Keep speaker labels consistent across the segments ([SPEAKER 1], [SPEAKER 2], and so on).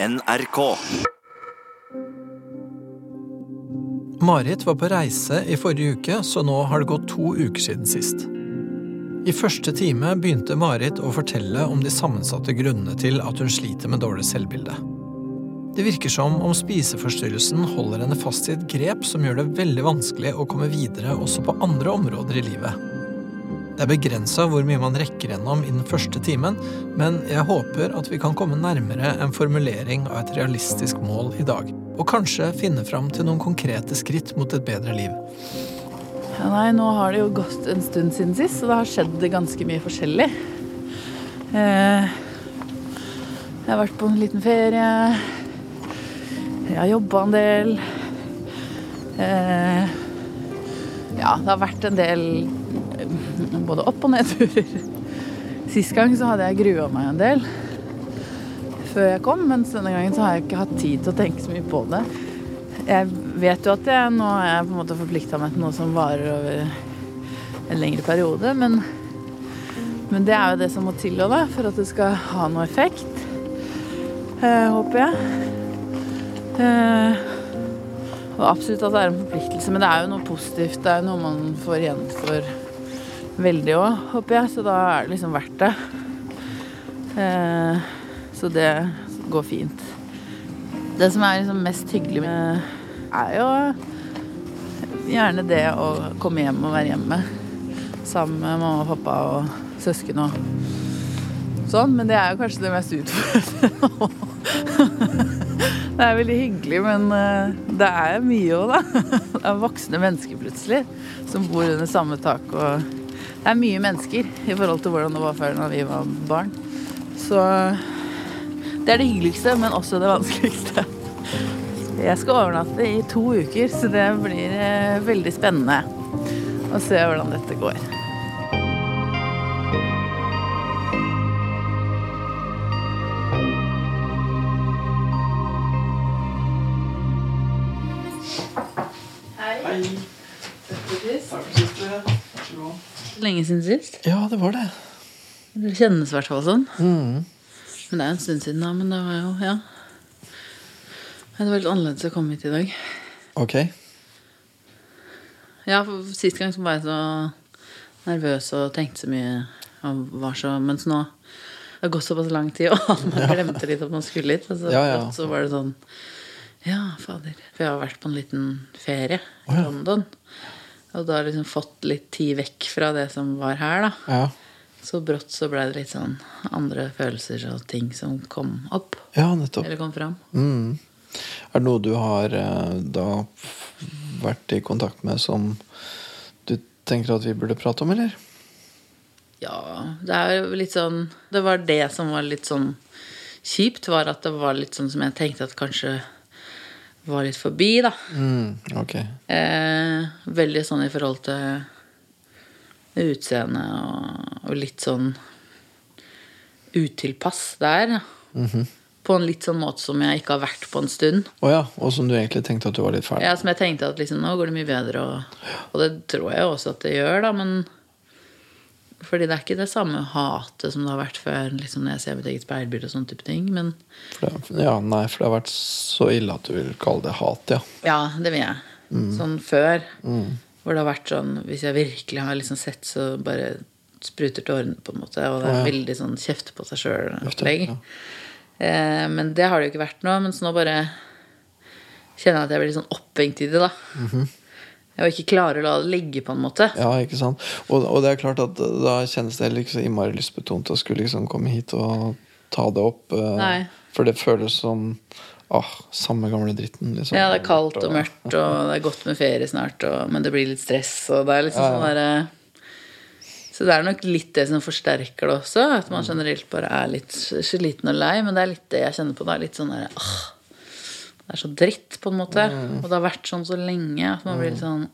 [SPEAKER 1] NRK.
[SPEAKER 2] Marit var på reise i forrige uke, så nå har det gått to uker siden sist. I første time begynte Marit å fortelle om de sammensatte grunnene til at hun sliter med dårlig selvbilde. Det virker som om spiseforstyrrelsen holder henne fast i et grep som gjør det veldig vanskelig å komme videre også på andre områder i livet. Det er begrensa hvor mye man rekker gjennom i den første timen, men jeg håper at vi kan komme nærmere en formulering av et realistisk mål i dag. Og kanskje finne fram til noen konkrete skritt mot et bedre liv.
[SPEAKER 3] Ja, nei, nå har det jo gått en stund siden sist, så det har skjedd ganske mye forskjellig. Eh, jeg har vært på en liten ferie. Jeg har jobba en del. Eh, ja, det har vært en del både opp- og nedturer. Sist gang så hadde jeg grua meg en del før jeg kom, mens denne gangen så har jeg ikke hatt tid til å tenke så mye på det. Jeg vet jo at jeg nå er på en måte forplikta meg til noe som varer over en lengre periode, men, men det er jo det som må til da, for at det skal ha noe effekt. Eh, håper jeg. Eh, og absolutt at det er en forpliktelse, men det er jo noe positivt. Det er jo noe man får igjen for veldig òg, håper jeg, så da er det liksom verdt det. Eh, så det går fint. Det som er liksom mest hyggelig med er jo gjerne det å komme hjem og være hjemme sammen med mamma og pappa og søsken og sånn. Men det er jo kanskje det mest utfordrende. Det er veldig hyggelig, men eh, det er mye òg, da. Det er voksne mennesker plutselig som bor under samme tak. Og det er mye mennesker i forhold til hvordan det var før da vi var barn. Så det er det hyggeligste, men også det vanskeligste. Jeg skal overnatte i to uker, så det blir eh, veldig spennende å se hvordan dette går. Lenge siden sist.
[SPEAKER 2] Ja, det var det.
[SPEAKER 3] Det kjennes i hvert fall sånn.
[SPEAKER 2] Mm.
[SPEAKER 3] Men det er en stund siden, da. Men det var jo Ja. Det var litt annerledes å komme hit i dag.
[SPEAKER 2] Ok.
[SPEAKER 3] Ja, for Sist gang så var jeg så nervøs og tenkte så mye og var så Mens nå det har gått såpass lang tid, og man glemte litt at man skulle hit. Og så,
[SPEAKER 2] Ja, ja.
[SPEAKER 3] så var det sånn Ja, fader. For jeg har vært på en liten ferie i
[SPEAKER 2] oh, ja.
[SPEAKER 3] Og da liksom fått litt tid vekk fra det som var her, da.
[SPEAKER 2] Ja.
[SPEAKER 3] Så brått så ble det litt sånn andre følelser og ting som kom opp.
[SPEAKER 2] ja, nettopp.
[SPEAKER 3] Eller kom fram.
[SPEAKER 2] Mm. Er det noe du har eh, da vært i kontakt med som du tenker at vi burde prate om, eller?
[SPEAKER 3] Ja, det er jo litt sånn Det var det som var litt sånn kjipt, var at det var litt sånn som jeg tenkte at kanskje var litt forbi, da.
[SPEAKER 2] Mm, ok.
[SPEAKER 3] Eh, veldig sånn i forhold til utseende og, og litt sånn utilpass der. På en litt sånn måte som jeg ikke har vært på en stund.
[SPEAKER 2] Oh ja, og som du egentlig tenkte at du var litt ferdig?
[SPEAKER 3] Ja, Som jeg tenkte at liksom, nå går det mye bedre, og, og det tror jeg også at det gjør, da, men fordi det er ikke det samme hatet som det har vært før liksom når jeg ser mitt eget speilbilde og sånne type ting. Men
[SPEAKER 2] ja, nei, for det har vært så ille at du vil kalle det hat, ja.
[SPEAKER 3] ja, det vil jeg. Sånn før. Hvor det har vært sånn Hvis jeg virkelig har liksom sett, så bare spruter tårene, på en måte. Og det er
[SPEAKER 2] ja, ja.
[SPEAKER 3] veldig sånn kjefte på seg sjøl-opplegg.
[SPEAKER 2] ja.
[SPEAKER 3] Eh, men det har det jo ikke vært nå. Mens nå bare kjenner jeg at jeg blir litt sånn opphengt i det, da.
[SPEAKER 2] Mhm.
[SPEAKER 3] Jeg ikke klarer å la det ligge, på en måte.
[SPEAKER 2] Ja, ikke sant? Og, og det er klart at da kjennes det heller ikke så innmari lystbetont å skulle liksom komme hit og ta det opp. eh,
[SPEAKER 3] Nei.
[SPEAKER 2] For det føles som ah, samme gamle dritten. Liksom.
[SPEAKER 3] Ja, det er kaldt og mørkt, og det er godt med ferie snart, og, men det blir litt stress, og det er liksom
[SPEAKER 2] Ja, ja.
[SPEAKER 3] sånn derre Så det er nok litt det som forsterker det også, at man generelt bare er litt sliten og lei, men det er litt det jeg kjenner på Det er litt sånn der, ah, Det er så dritt, på en måte. Og det har vært sånn så lenge at man blir litt sånn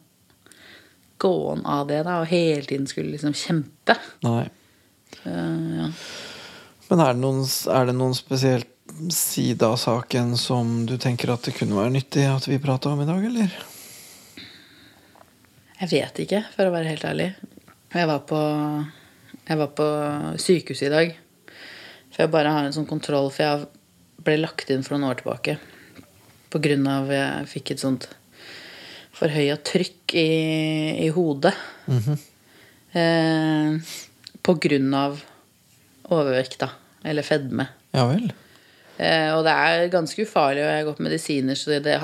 [SPEAKER 3] gåen av det, da, og hele tiden skulle liksom kjempe.
[SPEAKER 2] Nei.
[SPEAKER 3] Uh, ja.
[SPEAKER 2] Men er det, noen, er det noen spesielt side av saken som du tenker at det kunne være nyttig at vi prata om i dag, eller?
[SPEAKER 3] Jeg vet ikke, for å være helt ærlig. Jeg var på, jeg var på sykehuset i dag. For jeg bare har en sånn kontroll, for jeg ble lagt inn for noen år tilbake. Av jeg fikk et sånt forhøya trykk i, i hodet. eh, på grunn av overvekt, da. Eller fedme.
[SPEAKER 2] Ja vel.
[SPEAKER 3] Eh, og det er ganske ufarlig, og jeg har gått medisiner, så det det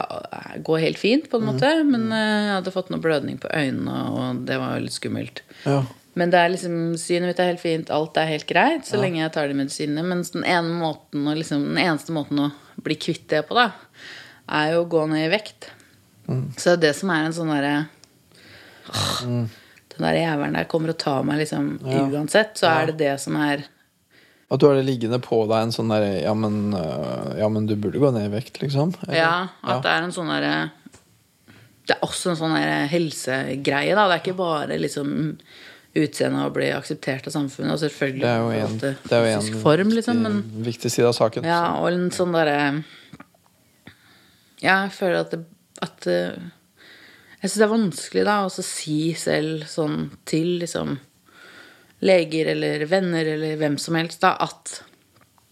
[SPEAKER 3] går helt fint, på en måte. Men eh, jeg hadde fått noe blødning på øynene, og det var jo litt skummelt.
[SPEAKER 2] Ja.
[SPEAKER 3] Men det er liksom, synet mitt er helt fint, alt er helt greit så lenge jeg tar de medisinene. Mens den, ene måten, liksom, den eneste måten å bli kvitt det på, da, er jo å gå ned i vekt. Så det er det som er en sånn derre Åh, Den der jævelen der kommer og tar meg liksom uansett. Så er det det som er
[SPEAKER 2] At du har det liggende på deg en sånn derre ja, men, øh, ja, men du burde gå ned i vekt, liksom? Eller?
[SPEAKER 3] Ja, at det er en sånn derre Det er også en sånn der helsegreie, da. Det er ikke bare liksom utseendet å bli akseptert av samfunnet. Og selvfølgelig
[SPEAKER 2] Det er jo en, det er jo en
[SPEAKER 3] form, liksom. Men
[SPEAKER 2] viktig, side av saken.
[SPEAKER 3] Ja, og en sånn derre Ja, jeg føler at det at, eh, Jeg syns det er vanskelig da å si selv sånn til liksom leger eller venner eller hvem som helst da at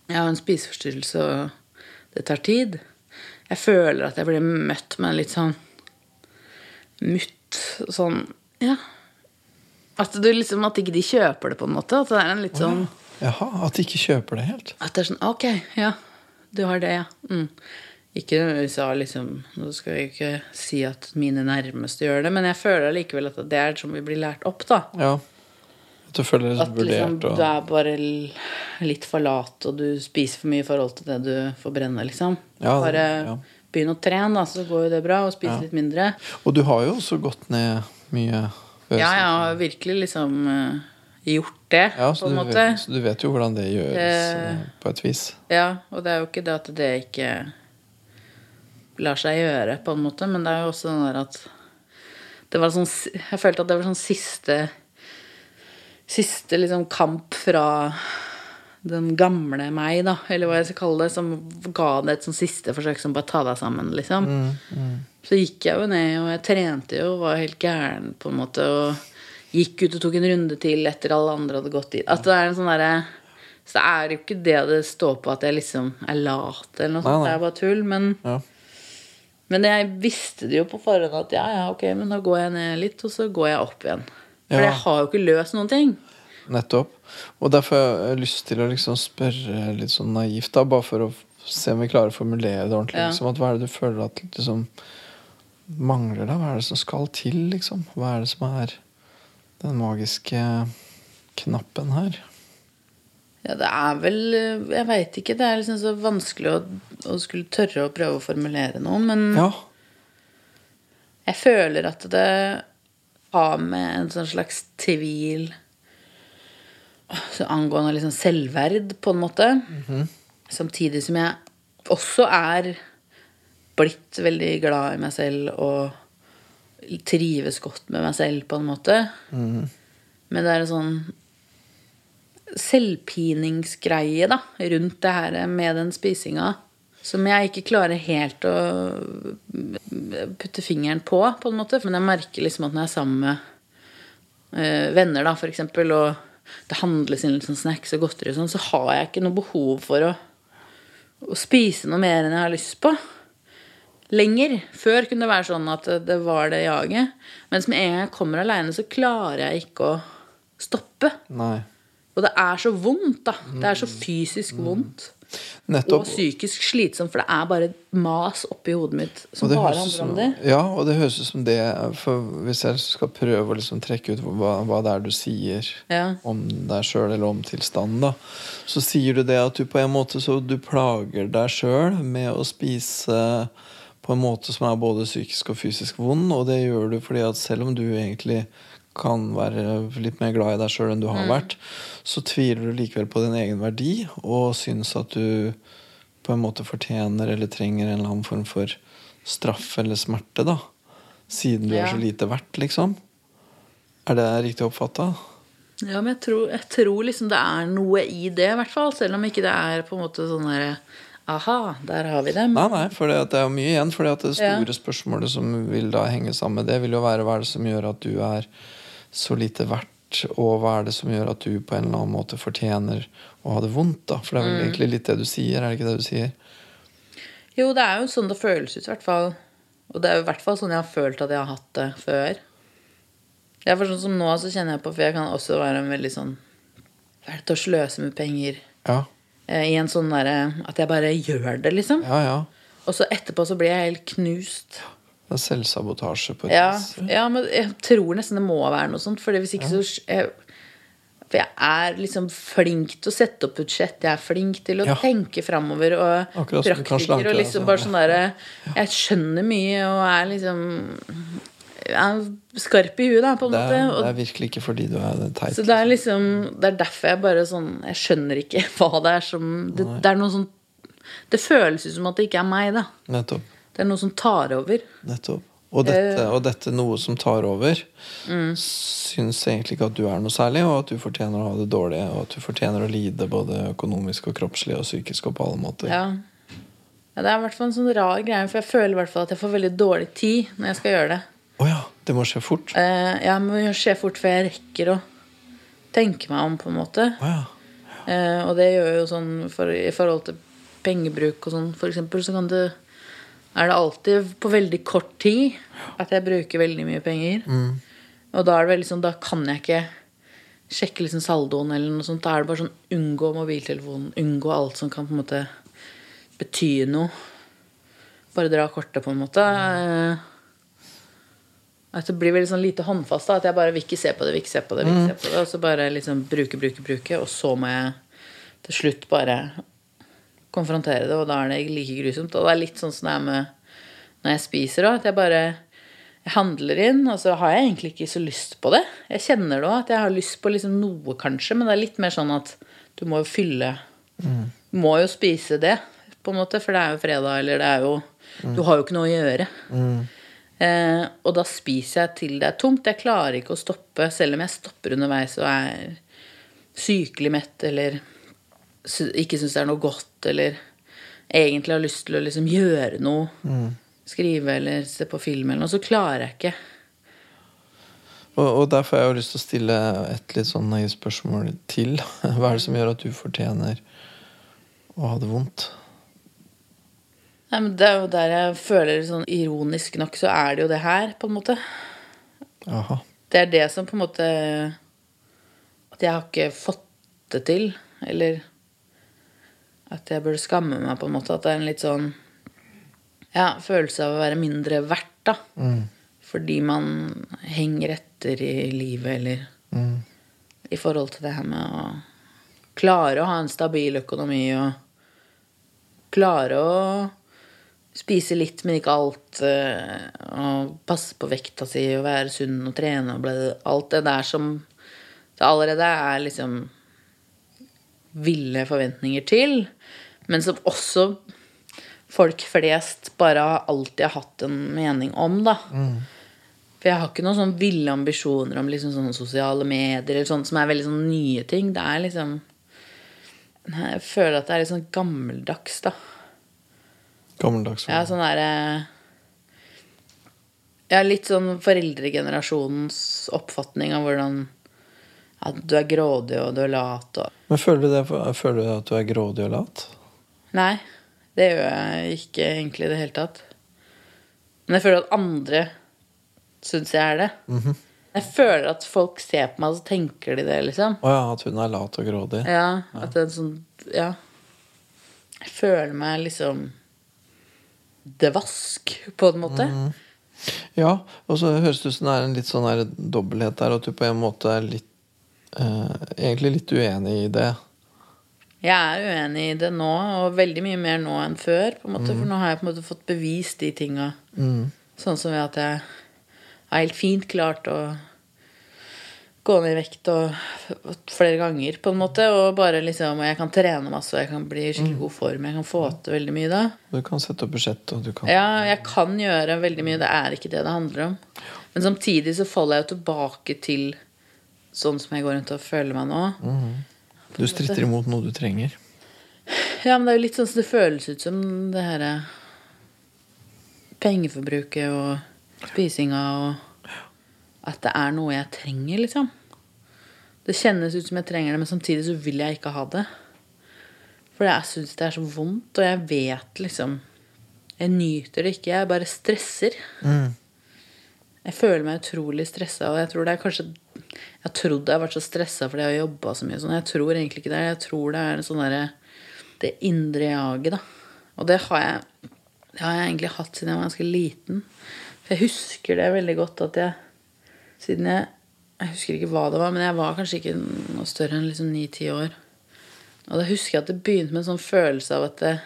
[SPEAKER 3] jeg har en spiseforstyrrelse og det tar tid. Jeg føler at jeg blir møtt med en litt sånn mutt sånn Ja. At du liksom At ikke de kjøper det, på en måte. At det er en litt sånn
[SPEAKER 2] Jaha, at de ikke kjøper det helt?
[SPEAKER 3] at det er sånn Ok, ja. Du har det, ja. Mm. Ikke nødvendigvis av liksom Nå skal jeg ikke si at mine nærmeste gjør det, men jeg føler allikevel at det er som vi blir lært opp, da.
[SPEAKER 2] Ja. At du føler deg
[SPEAKER 3] At liksom,
[SPEAKER 2] og
[SPEAKER 3] du er bare litt for lat, og du spiser for mye i forhold til det du får brenne, liksom.
[SPEAKER 2] Ja,
[SPEAKER 3] bare
[SPEAKER 2] ja.
[SPEAKER 3] begynn å trene, da, så går jo det bra, og spise litt mindre.
[SPEAKER 2] Og du har jo også gått ned mye før.
[SPEAKER 3] Ja, jeg har virkelig liksom eh, gjort det,
[SPEAKER 2] Ja,
[SPEAKER 3] på en måte.
[SPEAKER 2] vet, så du vet jo hvordan det gjøres
[SPEAKER 3] eh,
[SPEAKER 2] på et vis.
[SPEAKER 3] Ja, og det er jo ikke det at det ikke lar seg gjøre, på en måte, men det er jo også den der at det var sånn, Jeg følte at det var sånn siste Siste liksom kamp fra den gamle meg, da, eller hva jeg skal kalle det, som ga det et sånn siste forsøk som bare ta deg sammen, liksom. Så gikk jeg jo ned, og jeg trente jo og var helt gæren, på en måte, og gikk ut og tok en runde til etter alle andre hadde gått dit. At det er en sånn derre Så det er jo ikke det det står på at jeg liksom er lat eller noe
[SPEAKER 2] Nei,
[SPEAKER 3] sånt.
[SPEAKER 2] nei.
[SPEAKER 3] Det er bare tull. Men,
[SPEAKER 2] Ja.
[SPEAKER 3] Men jeg visste det jo på forhånd at ja, ja, ok, men da går jeg ned litt, og så går jeg opp igjen. For
[SPEAKER 2] Ja.
[SPEAKER 3] jeg har jo ikke løst noen ting.
[SPEAKER 2] Nettopp. Og derfor har jeg lyst til å liksom spørre litt sånn naivt, da, bare for å se om vi klarer å formulere det ordentlig.
[SPEAKER 3] Ja.
[SPEAKER 2] Liksom, hva er det du føler at liksom mangler deg? Hva er det som skal til, liksom? Hva er det som er den magiske knappen her?
[SPEAKER 3] Ja, det er vel Jeg veit ikke. Det er liksom så vanskelig å, å skulle tørre å prøve å formulere noe. Men
[SPEAKER 2] Ja.
[SPEAKER 3] jeg føler at det har med en sånn slags tvil så angående liksom selvverd, på en måte. Samtidig som jeg også er blitt veldig glad i meg selv og trives godt med meg selv, på en måte. Men det er en sånn selvpiningsgreie da, rundt det her med den spisinga som jeg ikke klarer helt å putte fingeren på, på en måte. Men jeg merker liksom at når jeg er sammen med eh, venner, da, eksempel, og det handles inn litt sånn snacks og godteri og sånn, så har jeg ikke noe behov for å, å spise noe mer enn jeg har lyst på. Lenger. Før kunne det være sånn at det var det jaget. Mens med en gang jeg kommer aleine, så klarer jeg ikke å stoppe.
[SPEAKER 2] Nei.
[SPEAKER 3] Og det er så vondt, da. Det er så fysisk vondt. Og psykisk slitsomt, for det er bare mas oppi hodet mitt som bare handler om det.
[SPEAKER 2] Ja, og det høres ut som det For hvis jeg skal prøve å liksom trekke ut hva, hva det er du sier
[SPEAKER 3] Ja.
[SPEAKER 2] om deg sjøl, eller om tilstanden, da, så sier du det at du på en måte så du plager deg sjøl med å spise på en måte som er både psykisk og fysisk vond, og det gjør du fordi at selv om du egentlig kan være litt mer glad i deg sjøl enn du har vært, så tviler du likevel på din egen verdi og syns at du på en måte fortjener eller trenger en eller annen form for straff eller smerte, da. Siden du
[SPEAKER 3] Ja.
[SPEAKER 2] er så lite verdt, liksom. Er det riktig oppfatta?
[SPEAKER 3] Ja, men jeg tror, jeg tror liksom det er noe i det, i hvert fall. Selv om ikke det er på en måte sånn derre Aha, der har vi dem.
[SPEAKER 2] Nei, nei, for det er jo mye igjen. For det
[SPEAKER 3] Ja.
[SPEAKER 2] store spørsmålet som vil da henge sammen med det, vil jo være hva er det som gjør at du er så lite verdt og hva er det som gjør at du på en eller annen måte fortjener å ha det vondt? da? For det er vel egentlig litt det du sier, er det ikke det du sier?
[SPEAKER 3] Jo, det er jo sånn det føles ut, i hvert fall. Og det er jo i hvert fall sånn jeg har følt at jeg har hatt det før. Det er for sånn som nå, så kjenner jeg på For jeg kan også være en veldig sånn Fælt til å sløse med penger.
[SPEAKER 2] Ja.
[SPEAKER 3] Eh, I en sånn derre At jeg bare gjør det, liksom.
[SPEAKER 2] Ja, ja.
[SPEAKER 3] Og så etterpå så blir jeg helt knust.
[SPEAKER 2] Det er selvsabotasje på et
[SPEAKER 3] Ja,
[SPEAKER 2] vis.
[SPEAKER 3] ja, men jeg tror nesten det må være noe sånt. For hvis ikke så jeg, For jeg er liksom flink til å sette opp budsjett. Jeg er flink til å
[SPEAKER 2] Ja.
[SPEAKER 3] tenke framover. Og praktiker. Og liksom
[SPEAKER 2] altså.
[SPEAKER 3] bare sånn derre Jeg skjønner mye og er liksom Jeg er skarp i huet, da, på en
[SPEAKER 2] Det
[SPEAKER 3] måte.
[SPEAKER 2] er,
[SPEAKER 3] Og,
[SPEAKER 2] det er virkelig ikke fordi du er teit.
[SPEAKER 3] så det er liksom Det er derfor jeg bare sånn Jeg skjønner ikke hva det er som Det, det er noe sånn Det føles ut som at det ikke er meg, da.
[SPEAKER 2] Nettopp.
[SPEAKER 3] Det er noe som tar over.
[SPEAKER 2] Nettopp. Og dette,
[SPEAKER 3] Eh.
[SPEAKER 2] og dette noe som tar over,
[SPEAKER 3] Mm.
[SPEAKER 2] syns egentlig ikke at du er noe særlig, og at du fortjener å ha det dårlig, og at du fortjener å lide både økonomisk og kroppslig og psykisk og på alle måter.
[SPEAKER 3] Ja. ja. Det er i hvert fall en sånn rar greie, for jeg føler i hvert fall at jeg får veldig dårlig tid når jeg skal gjøre det.
[SPEAKER 2] Å ja, det må skje fort.
[SPEAKER 3] Eh, ja, men det skje fort før jeg rekker å tenke meg om, på en måte.
[SPEAKER 2] Å ja.
[SPEAKER 3] Eh, og det gjør jo sånn for, i forhold til pengebruk og sånn, for eksempel, så kan det er det alltid på veldig kort tid at jeg bruker veldig mye penger. Og da er det veldig sånn, da kan jeg ikke sjekke liksom saldoen eller noe sånt. Da er det bare sånn unngå mobiltelefonen, unngå alt som kan på en måte bety noe. Bare dra kortet, på en måte. At det blir veldig sånn lite håndfast. da At jeg bare vil ikke se på det, vil ikke se på det, vil ikke se på det. Og så bare liksom bruke, bruke, bruke. Og så må jeg til slutt bare konfrontere det, og da er det like grusomt. Og det er litt sånn som det er med når jeg spiser òg, at jeg bare jeg handler inn, og så har jeg egentlig ikke så lyst på det. Jeg kjenner det òg, at jeg har lyst på liksom noe, kanskje, men det er litt mer sånn at du må jo fylle Du må jo spise det, på en måte, for det er jo fredag, eller det er jo Du har jo ikke noe å gjøre. Eh, og da spiser jeg til det er tomt. Jeg klarer ikke å stoppe, selv om jeg stopper underveis og er sykelig mett eller ikke syns det er noe godt, eller egentlig har lyst til å liksom gjøre noe. Skrive eller se på film eller noe, så klarer jeg ikke.
[SPEAKER 2] Og, og derfor har jeg jo lyst til å stille et litt sånn nøye spørsmål til. Hva er det som gjør at du fortjener å ha det vondt?
[SPEAKER 3] Nei, men Det er jo der jeg føler sånn ironisk nok, så er det jo det her, på en måte.
[SPEAKER 2] Aha.
[SPEAKER 3] Det er det som på en måte At jeg har ikke fått det til. Eller at jeg burde skamme meg, på en måte. At det er en litt sånn ja, følelse av å være mindre verdt, da. Fordi man henger etter i livet, eller i forhold til det her med å klare å ha en stabil økonomi og klare å spise litt, men ikke alt. eh, Og passe på vekta si og være sunn og trene og bla, alt det der som det allerede er liksom ville forventninger til, men som også folk flest bare alltid har hatt en mening om, da. For jeg har ikke noen sånn ville ambisjoner om liksom sånne sosiale medier eller sånt som er veldig sånn nye ting. Det er liksom Jeg føler at det er litt sånn gammeldags, da.
[SPEAKER 2] Gammeldags.
[SPEAKER 3] Ja, sånn derre Ja, litt sånn foreldregenerasjonens oppfatning av hvordan at du er grådig og du er lat og
[SPEAKER 2] Men føler du, det, føler du at du er grådig og lat?
[SPEAKER 3] Nei, det gjør jeg ikke egentlig i det hele tatt. Men jeg føler at andre syns jeg er det. Jeg føler at folk ser på meg, og så tenker de det, liksom.
[SPEAKER 2] Å ja, at hun er lat og grådig?
[SPEAKER 3] Ja, at det er en sånn Ja. Jeg føler meg liksom dvask, på en måte.
[SPEAKER 2] Ja, og så høres det ut som det er en litt sånn dobbelthet der, at du på en måte er litt Egentlig litt uenig i det.
[SPEAKER 3] Jeg er uenig i det nå, og veldig mye mer nå enn før. på en måte, For nå har jeg på en måte fått bevist de tinga. Sånn som ved at jeg har helt fint klart å gå ned i vekt og flere ganger, på en måte. Og bare liksom, og jeg kan trene masse, og jeg kan bli i skikkelig god form. Jeg kan få til veldig mye da.
[SPEAKER 2] Du kan sette opp budsjett, og du kan
[SPEAKER 3] Ja, jeg kan gjøre veldig mye. Det er ikke det det handler om. Men samtidig så faller jeg jo tilbake til sånn som jeg går rundt og føler meg nå.
[SPEAKER 2] Du stritter imot noe du trenger.
[SPEAKER 3] Ja, men det er jo litt sånn som det føles ut som det her pengeforbruket og spisinga og At det er noe jeg trenger, liksom. Det kjennes ut som jeg trenger det, men samtidig så vil jeg ikke ha det. For jeg syns det er så vondt, og jeg vet liksom Jeg nyter det ikke. Jeg bare stresser. Jeg føler meg utrolig stressa, og jeg tror det er kanskje Jeg har trodd jeg har vært så stressa fordi jeg har jobba så mye sånn. Jeg tror egentlig ikke det. Jeg tror det er sånn derre Det indre jaget, da. Og det har jeg Det har jeg egentlig hatt siden jeg var ganske liten. For jeg husker det veldig godt at jeg Siden jeg Jeg husker ikke hva det var, men jeg var kanskje ikke noe større enn liksom ni-ti år. Og da husker jeg at det begynte med en sånn følelse av at det,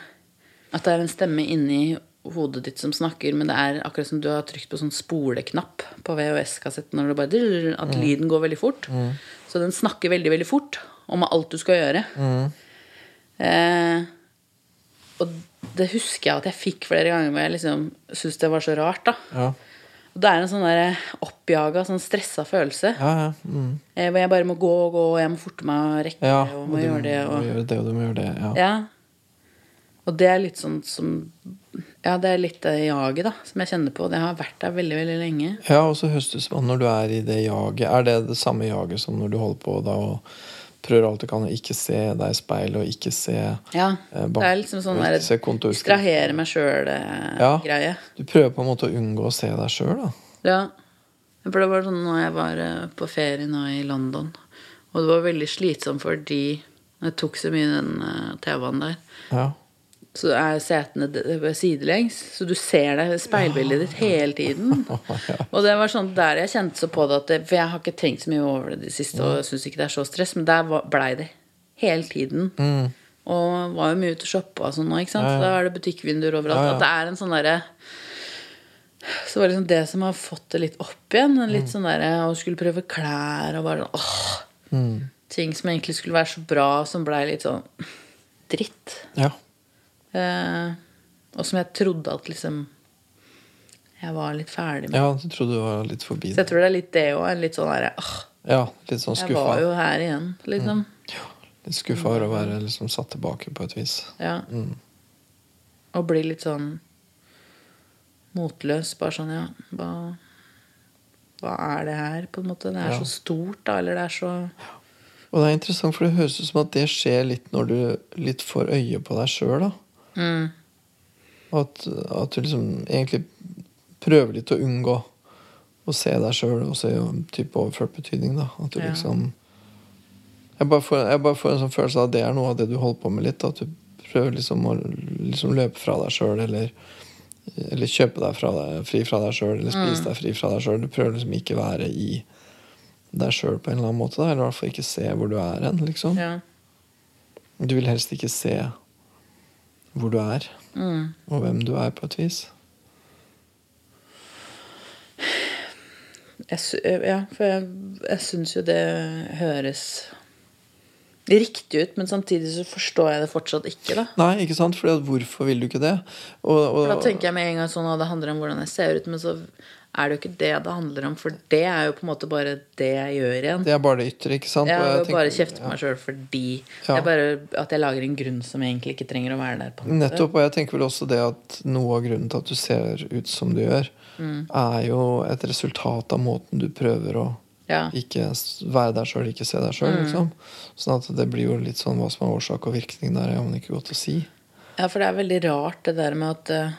[SPEAKER 3] at det er en stemme inni hodet ditt som snakker, men det er akkurat som du har trykt på sånn spoleknapp på VHS-kassetten når du bare At lyden går veldig fort. Så den snakker veldig, veldig fort om alt du skal gjøre. Eh, og det husker jeg at jeg fikk flere ganger hvor jeg liksom syntes det var så rart, da.
[SPEAKER 2] Ja.
[SPEAKER 3] Og det er en sånn der oppjaga, sånn stressa følelse.
[SPEAKER 2] Ja, ja. Mm.
[SPEAKER 3] Eh, Hvor jeg bare må gå og gå, og jeg må forte meg å rekke og
[SPEAKER 2] og
[SPEAKER 3] må gjøre det.
[SPEAKER 2] må
[SPEAKER 3] Og,
[SPEAKER 2] gjøre det, og du må gjøre det. Ja.
[SPEAKER 3] ja. og det er litt sånn som Ja, det er litt det jaget, da, som jeg kjenner på. Det har vært der veldig, veldig lenge.
[SPEAKER 2] Ja, og så høstes man når du er i det jaget Er det det samme jaget som når du holder på da og prøver alt du kan å ikke se deg i speilet og ikke se
[SPEAKER 3] Ja,
[SPEAKER 2] eh,
[SPEAKER 3] det er liksom sånn der distrahere meg
[SPEAKER 2] Ja.
[SPEAKER 3] sjøl-greie.
[SPEAKER 2] Du prøver på en måte å unngå å se deg sjøl, da.
[SPEAKER 3] Ja. For det var sånn når jeg var eh, på ferie nå i London, og det var veldig slitsomt fordi jeg tok så mye den eh, TV-en der.
[SPEAKER 2] Ja.
[SPEAKER 3] Så er setene sidelengs, så du ser det speilbildet ditt hele tiden. Og det var sånn der jeg kjente så på det at det, For jeg har ikke tenkt så mye over det de siste, og syns ikke det er så stress, men der var- blei det hele tiden. Og var jo mye ute og shoppa og sånn nå, ikke sant.
[SPEAKER 2] Mm. Ja, ja.
[SPEAKER 3] Da er det butikkvinduer overalt.
[SPEAKER 2] Ja.
[SPEAKER 3] At det er en sånn derre Så var det liksom det som har fått det litt opp igjen. en
[SPEAKER 2] Mm.
[SPEAKER 3] Litt sånn derre å skulle prøve klær og bare sånn åh.
[SPEAKER 2] Mm.
[SPEAKER 3] Ting som egentlig skulle være så bra, som blei litt sånn dritt.
[SPEAKER 2] ja.
[SPEAKER 3] Eh, og som jeg trodde at liksom jeg var litt ferdig med.
[SPEAKER 2] Ja, du trodde du var litt forbi
[SPEAKER 3] Så jeg tror det er litt det òg. Litt sånn derre ah,
[SPEAKER 2] Ja, litt sånn
[SPEAKER 3] jeg var jo her igjen, liksom.
[SPEAKER 2] Litt skuffa over å være liksom satt tilbake på et vis.
[SPEAKER 3] Ja. Og bli litt sånn motløs. Bare sånn, ja hva, hva er det her, på en måte? Det er
[SPEAKER 2] Ja.
[SPEAKER 3] så stort, da. Eller det er så
[SPEAKER 2] Og det er interessant, for det høres ut som at det skjer litt når du litt får øye på deg sjøl, da.
[SPEAKER 3] Mm,
[SPEAKER 2] At, at du liksom egentlig prøver litt å unngå å se deg sjøl, også i type overført betydning, da. At du
[SPEAKER 3] Ja.
[SPEAKER 2] liksom jeg bare, får, jeg bare får en sånn følelse av at det er noe av det du holder på med litt. At du prøver liksom å liksom løpe fra deg sjøl, eller, eller kjøpe deg fra deg, fri fra deg sjøl, eller spise deg fri fra deg sjøl. Du prøver liksom ikke være i deg sjøl på en eller annen måte, da. eller i hvert fall ikke se hvor du er hen, liksom.
[SPEAKER 3] Ja.
[SPEAKER 2] Du vil helst ikke se hvor du er,
[SPEAKER 3] Mm.
[SPEAKER 2] og hvem du er, på et vis.
[SPEAKER 3] Jeg, ja, for jeg, jeg syns jo det høres riktig ut, men samtidig så forstår jeg det fortsatt ikke, da.
[SPEAKER 2] Nei, ikke sant? Fordi hvorfor vil du ikke det? Og, og,
[SPEAKER 3] For da tenker jeg med en gang sånn at det handler om hvordan jeg ser ut, men så er det jo ikke det det handler om, for det er jo på en måte bare det jeg gjør igjen.
[SPEAKER 2] det er bare det ytre, ikke sant?
[SPEAKER 3] Jeg har jo bare kjeftet på meg sjøl fordi
[SPEAKER 2] Ja.
[SPEAKER 3] Det er bare at jeg lager en grunn som jeg egentlig ikke trenger å være der. på.
[SPEAKER 2] Nettopp, og jeg tenker vel også det at noe av grunnen til at du ser ut som du gjør,
[SPEAKER 3] Mm.
[SPEAKER 2] er jo et resultat av måten du prøver å
[SPEAKER 3] Ja.
[SPEAKER 2] ikke være der sjøl, ikke se deg sjøl,
[SPEAKER 3] Mm.
[SPEAKER 2] liksom. Sånn at det blir jo litt sånn hva som er årsak og virkning der, er jo ikke godt å si.
[SPEAKER 3] ja, for det er veldig rart det der med at eh,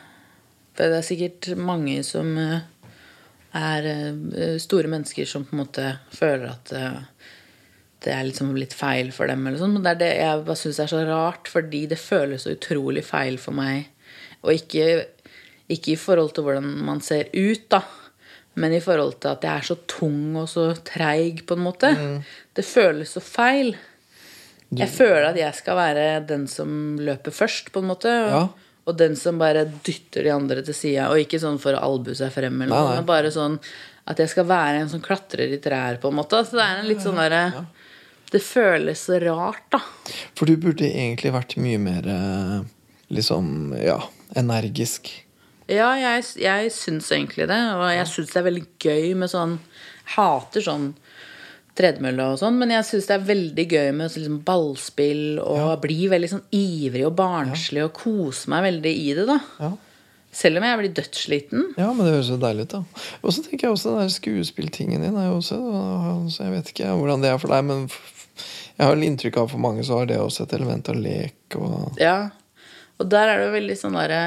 [SPEAKER 3] For det er sikkert mange som eh, er eh, store mennesker som på en måte føler at eh, det er liksom litt feil for dem, eller sånn. Men det er det jeg bare syns er så rart, fordi det føles så utrolig feil for meg. Og ikke, ikke i forhold til hvordan man ser ut, da. Men i forhold til at jeg er så tung og så treig, på en måte. Det føles så feil. Jeg føler at jeg skal være den som løper først, på en måte.
[SPEAKER 2] Ja.
[SPEAKER 3] Og den som bare dytter de andre til sida. Og ikke sånn for å albue seg frem, eller noe, men bare sånn at jeg skal være en som klatrer i trær, på en måte. Så det er en litt sånn derre Det føles så rart, da.
[SPEAKER 2] For du burde egentlig vært mye mer eh, liksom, ja, energisk.
[SPEAKER 3] Ja, jeg, jeg syns egentlig det. Og jeg syns det er veldig gøy med sånn hater sånn tredemølle og sånn, men jeg syns det er veldig gøy med liksom ballspill og bli veldig sånn ivrig og barnslig og kose meg veldig i det, da.
[SPEAKER 2] Ja.
[SPEAKER 3] Selv om jeg blir dødssliten.
[SPEAKER 2] Ja, men det høres jo deilig ut, da. Og så tenker jeg også den der skuespilltingen din er jo også så Jeg vet ikke hvordan det er for deg, men jeg har inntrykk av for mange så har det også et element av lek og
[SPEAKER 3] Ja. Og der er det jo veldig sånn derre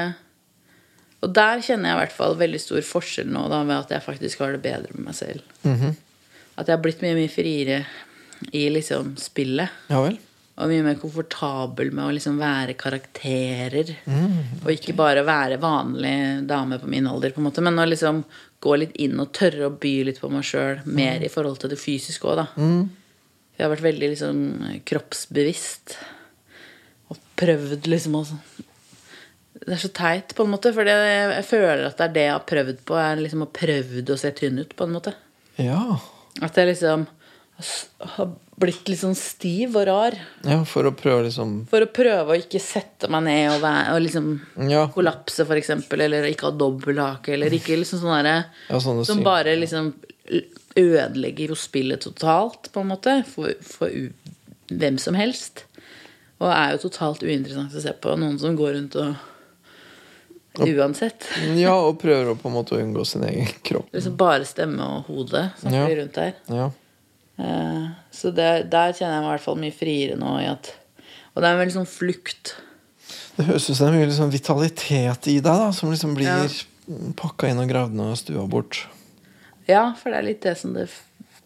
[SPEAKER 3] Og der kjenner jeg i hvert fall veldig stor forskjell nå, da, ved at jeg faktisk har det bedre med meg selv.
[SPEAKER 2] Mhm.
[SPEAKER 3] At jeg har blitt mye, mye friere i liksom spillet.
[SPEAKER 2] Ja vel?
[SPEAKER 3] Og mye mer komfortabel med å liksom være karakterer. Og ikke bare være vanlig dame på min alder, på en måte, men å liksom gå litt inn og tørre å by litt på meg sjøl, mer i forhold til det fysiske òg, da. Jeg har vært veldig liksom kroppsbevisst. Og prøvd liksom å Det er så teit, på en måte, for jeg føler at det er det jeg har prøvd på. Er liksom å prøvd å se tynn ut, på en måte.
[SPEAKER 2] Ja.
[SPEAKER 3] At jeg liksom har blitt litt sånn stiv og rar.
[SPEAKER 2] ja. For å prøve liksom
[SPEAKER 3] For å prøve å ikke sette meg ned og, være, og liksom
[SPEAKER 2] Ja.
[SPEAKER 3] kollapse, eksempel, eller ikke ha dobbelthake, eller ikke liksom sånn derre
[SPEAKER 2] ja
[SPEAKER 3] Som
[SPEAKER 2] syn-
[SPEAKER 3] bare liksom ødelegger jo spillet totalt, på en måte, for, for hvem som helst. Og er jo totalt uinteressant å se på. Noen som går rundt og Uansett.
[SPEAKER 2] Ja, og prøver å på en måte unngå sin egen kropp.
[SPEAKER 3] Liksom bare stemme og hode som
[SPEAKER 2] Ja.
[SPEAKER 3] rundt der.
[SPEAKER 2] Ja.
[SPEAKER 3] Uh, Så det, der kjenner jeg meg i hvert fall mye friere nå i at Og det er en veldig sånn flukt.
[SPEAKER 2] Det høres ut som det er mye liksom vitalitet i deg, da, som liksom blir
[SPEAKER 3] Ja.
[SPEAKER 2] pakka inn og gravd ned og stua bort.
[SPEAKER 3] Ja, for det er litt det som det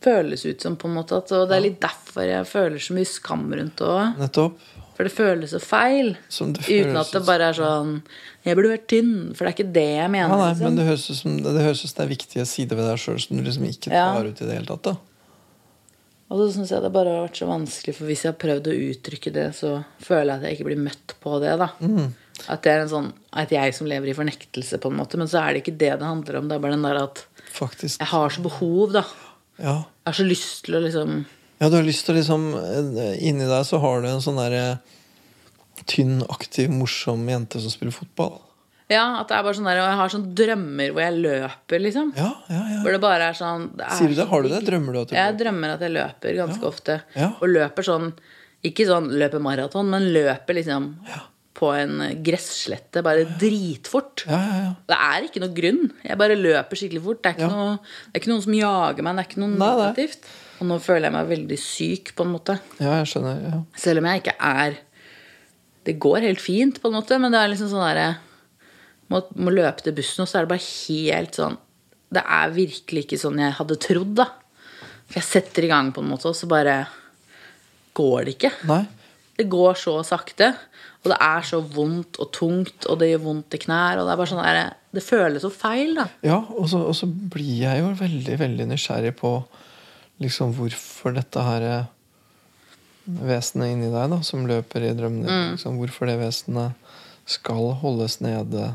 [SPEAKER 3] føles ut som, på en måte. At, og det er litt derfor jeg føler så mye skam rundt det òg. For det føles så feil.
[SPEAKER 2] Det
[SPEAKER 3] Uten at det bare er sånn Jeg burde vært tynn. For det er ikke det jeg mener.
[SPEAKER 2] Ja, nei,
[SPEAKER 3] liksom.
[SPEAKER 2] men det høres ut som det, høres ut som det er viktige sider ved deg sjøl som du liksom ikke
[SPEAKER 3] Ja.
[SPEAKER 2] tar ut i det hele tatt. da
[SPEAKER 3] Og så syns jeg det bare har vært så vanskelig, for hvis jeg har prøvd å uttrykke det, så føler jeg at jeg ikke blir møtt på det. da
[SPEAKER 2] Mm.
[SPEAKER 3] At det er en sånn At jeg som lever i fornektelse, på en måte. Men så er det ikke det det handler om. Det er bare den der at
[SPEAKER 2] Faktisk.
[SPEAKER 3] jeg har så behov, da.
[SPEAKER 2] Ja.
[SPEAKER 3] Jeg har så lyst til å liksom
[SPEAKER 2] ja, du har lyst til å liksom eh, Inni deg så har du en sånn derre tynn, aktiv, morsom jente som spiller fotball.
[SPEAKER 3] Ja, at det er bare sånn der Og jeg har sånne drømmer hvor jeg løper, liksom.
[SPEAKER 2] Ja, ja, ja.
[SPEAKER 3] Hvor det bare er sånn er
[SPEAKER 2] Sier du det? Har du det? Drømmer du at du
[SPEAKER 3] Jeg drømmer at jeg løper ganske ofte.
[SPEAKER 2] Ja.
[SPEAKER 3] Og løper sånn Ikke sånn løper maraton, men løper liksom på en gresslette bare dritfort.
[SPEAKER 2] Ja, ja, ja.
[SPEAKER 3] Det er ikke noe grunn. Jeg bare løper skikkelig fort. Det er ikke,
[SPEAKER 2] Ja.
[SPEAKER 3] noe, det er ikke noen som jager meg. Det er ikke noe
[SPEAKER 2] negativt. nei.
[SPEAKER 3] Og nå føler jeg meg veldig syk, på en måte.
[SPEAKER 2] ja jeg skjønner. Ja.
[SPEAKER 3] Selv om jeg ikke er Det går helt fint, på en måte, men det er liksom sånn derre må, må løpe til bussen, og så er det bare helt sånn Det er virkelig ikke sånn jeg hadde trodd, da. For jeg setter i gang, på en måte, og så bare går det ikke.
[SPEAKER 2] Nei.
[SPEAKER 3] Det går så sakte, og det er så vondt og tungt, og det gjør vondt i knær, og det er bare sånn der, Det føles så feil, da.
[SPEAKER 2] Ja, og så, og så blir jeg jo veldig, veldig nysgjerrig på liksom hvorfor dette her eh, vesenet inni deg, da, som løper i drømmene dine, liksom, hvorfor det vesenet skal holdes nede.